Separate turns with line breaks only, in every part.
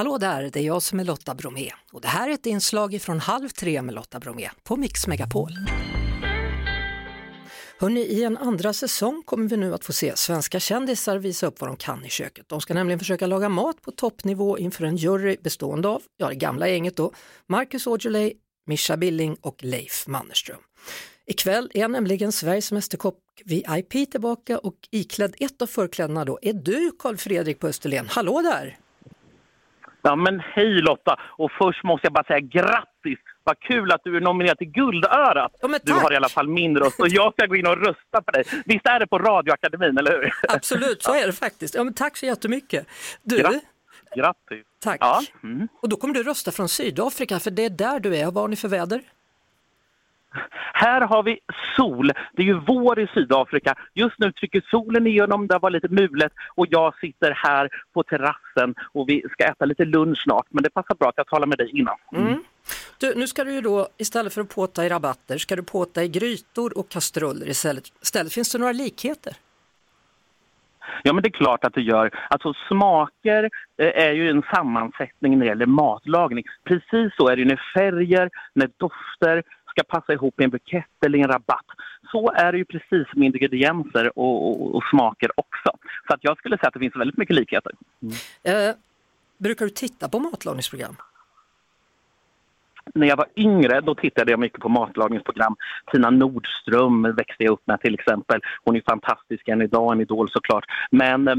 Hallå där, det är jag som är Lotta Bromé och det här är ett inslag från Halv tre med Lotta Bromé på Mix Megapol. Hörrni, I en andra säsong kommer vi nu att få se svenska kändisar visa upp vad de kan i köket. De ska nämligen försöka laga mat på toppnivå inför en jury bestående av, ja det gamla gänget då, Marcus Aujalay, Mischa Billing och Leif Mannerström. Ikväll är nämligen Sveriges Mästerkock VIP tillbaka och iklädd ett av förklädena då är du Karl Fredrik på Österlen. Hallå där!
Ja men hej Lotta! Och först måste jag bara säga grattis! Vad kul att du är nominerad till Guldörat!
Ja,
du har i alla fall min röst och jag ska gå in och rösta på dig. Visst är det på Radioakademin, eller hur?
Absolut, så är det faktiskt. Ja, men tack så jättemycket. Du,
Gra- Grattis!
tack.
Ja. Mm.
Och då kommer du rösta från Sydafrika, för det är där du är. Vad har ni för väder?
Här har vi sol. Det är ju vår i Sydafrika. Just nu trycker solen igenom, det var lite mulet och jag sitter här på terrassen och vi ska äta lite lunch snart. Men det passar bra att jag talar med dig innan.
Mm. Du, nu ska du ju då, istället för att påta i rabatter, ska du påta i grytor och kastruller istället. istället. Finns det några likheter?
Ja, men det är klart att det gör. Alltså smaker eh, är ju en sammansättning när det gäller matlagning. Precis så är det när färger, när dofter ska passa ihop i en bukett eller i en rabatt. Så är det ju precis med ingredienser och, och, och smaker också. Så att jag skulle säga att det finns väldigt mycket likheter.
Eh, brukar du titta på matlagningsprogram?
När jag var yngre då tittade jag mycket på matlagningsprogram. Tina Nordström växte jag upp med till exempel. Hon är fantastisk än idag, en idol såklart. Men eh,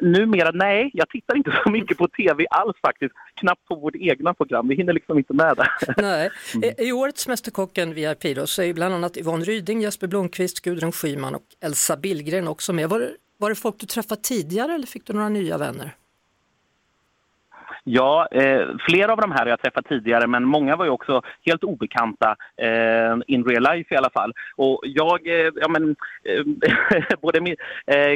numera, nej, jag tittar inte så mycket på tv alls faktiskt. Knappt på vårt egna program, vi hinner liksom inte med det.
Nej. I, I årets Mästerkocken VIP då, så är bland annat Yvonne Ryding, Jesper Blomqvist, Gudrun Schyman och Elsa Billgren också med. Var var det folk du träffat tidigare eller fick du några nya vänner?
Ja, eh, flera av de här har jag träffat tidigare men många var ju också helt obekanta eh, in real life i alla fall. Och jag, eh, ja men, eh, både min, eh,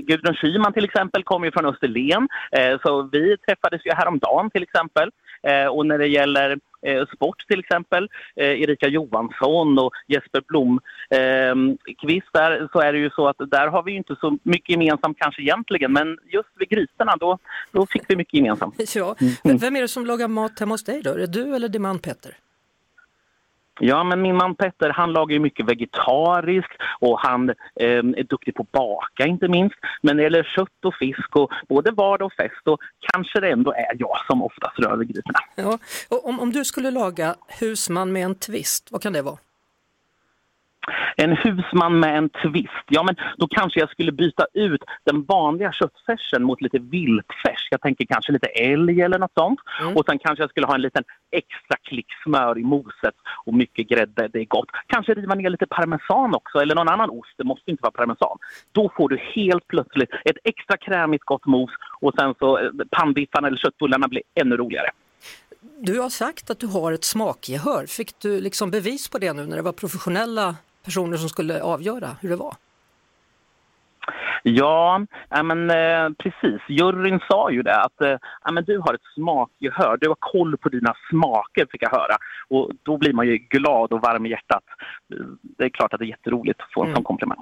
Gudrun Schyman till exempel kommer ju från Österlen eh, så vi träffades ju häromdagen till exempel. Eh, och när det gäller sport till exempel, eh, Erika Johansson och Jesper Blom eh, Kvist där, så är det ju så att där har vi inte så mycket gemensamt kanske egentligen men just vid grisarna då, då fick vi mycket gemensamt.
Ja. V- Vem är det som lagar mat hemma hos dig då? Är det du eller din man Petter?
Ja, men min man Petter han lagar ju mycket vegetariskt och han eh, är duktig på att baka inte minst. Men när det gäller kött och fisk och både vardag och fest så kanske det ändå är jag som oftast rör vid grytorna.
Ja. Och om, om du skulle laga husman med en twist, vad kan det vara?
En husman med en twist, ja men då kanske jag skulle byta ut den vanliga köttfärsen mot lite viltfärs. Jag tänker kanske lite älg eller något sånt.
Mm.
Och sen kanske jag skulle ha en liten extra klick smör i moset och mycket grädde, det är gott. Kanske riva ner lite parmesan också eller någon annan ost, det måste inte vara parmesan. Då får du helt plötsligt ett extra krämigt gott mos och sen så eh, pannbiffarna eller köttbullarna blir ännu roligare.
Du har sagt att du har ett smakgehör. Fick du liksom bevis på det nu när det var professionella personer som skulle avgöra hur det var?
Ja, men, eh, precis. Juryn sa ju det att eh, men du har ett smakgehör. Du har koll på dina smaker, fick jag höra. Och då blir man ju glad och varm i hjärtat. Det är klart att det är jätteroligt att få en
Mm.
sån komplimang.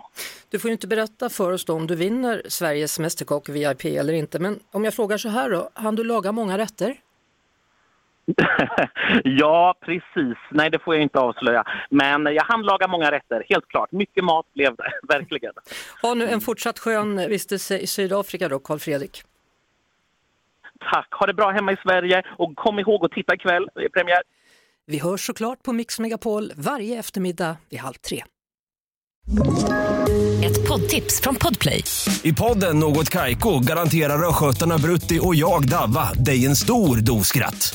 Du får ju inte berätta för oss då om du vinner Sveriges Mästerkock VIP eller inte, men om jag frågar så här då, hann du laga många rätter?
ja, precis. Nej, det får jag inte avslöja. Men jag hann laga många rätter, helt klart. Mycket mat blev det, verkligen.
Ha nu en fortsatt skön vistelse i Sydafrika då, Karl Fredrik.
Tack. Ha det bra hemma i Sverige och kom ihåg att titta ikväll. Det är premiär.
Vi hörs såklart på Mix Megapol varje eftermiddag vid halv tre.
Ett poddtips från Podplay.
I podden Något Kaiko garanterar östgötarna Brutti och jag, Davva, dig en stor dos skratt.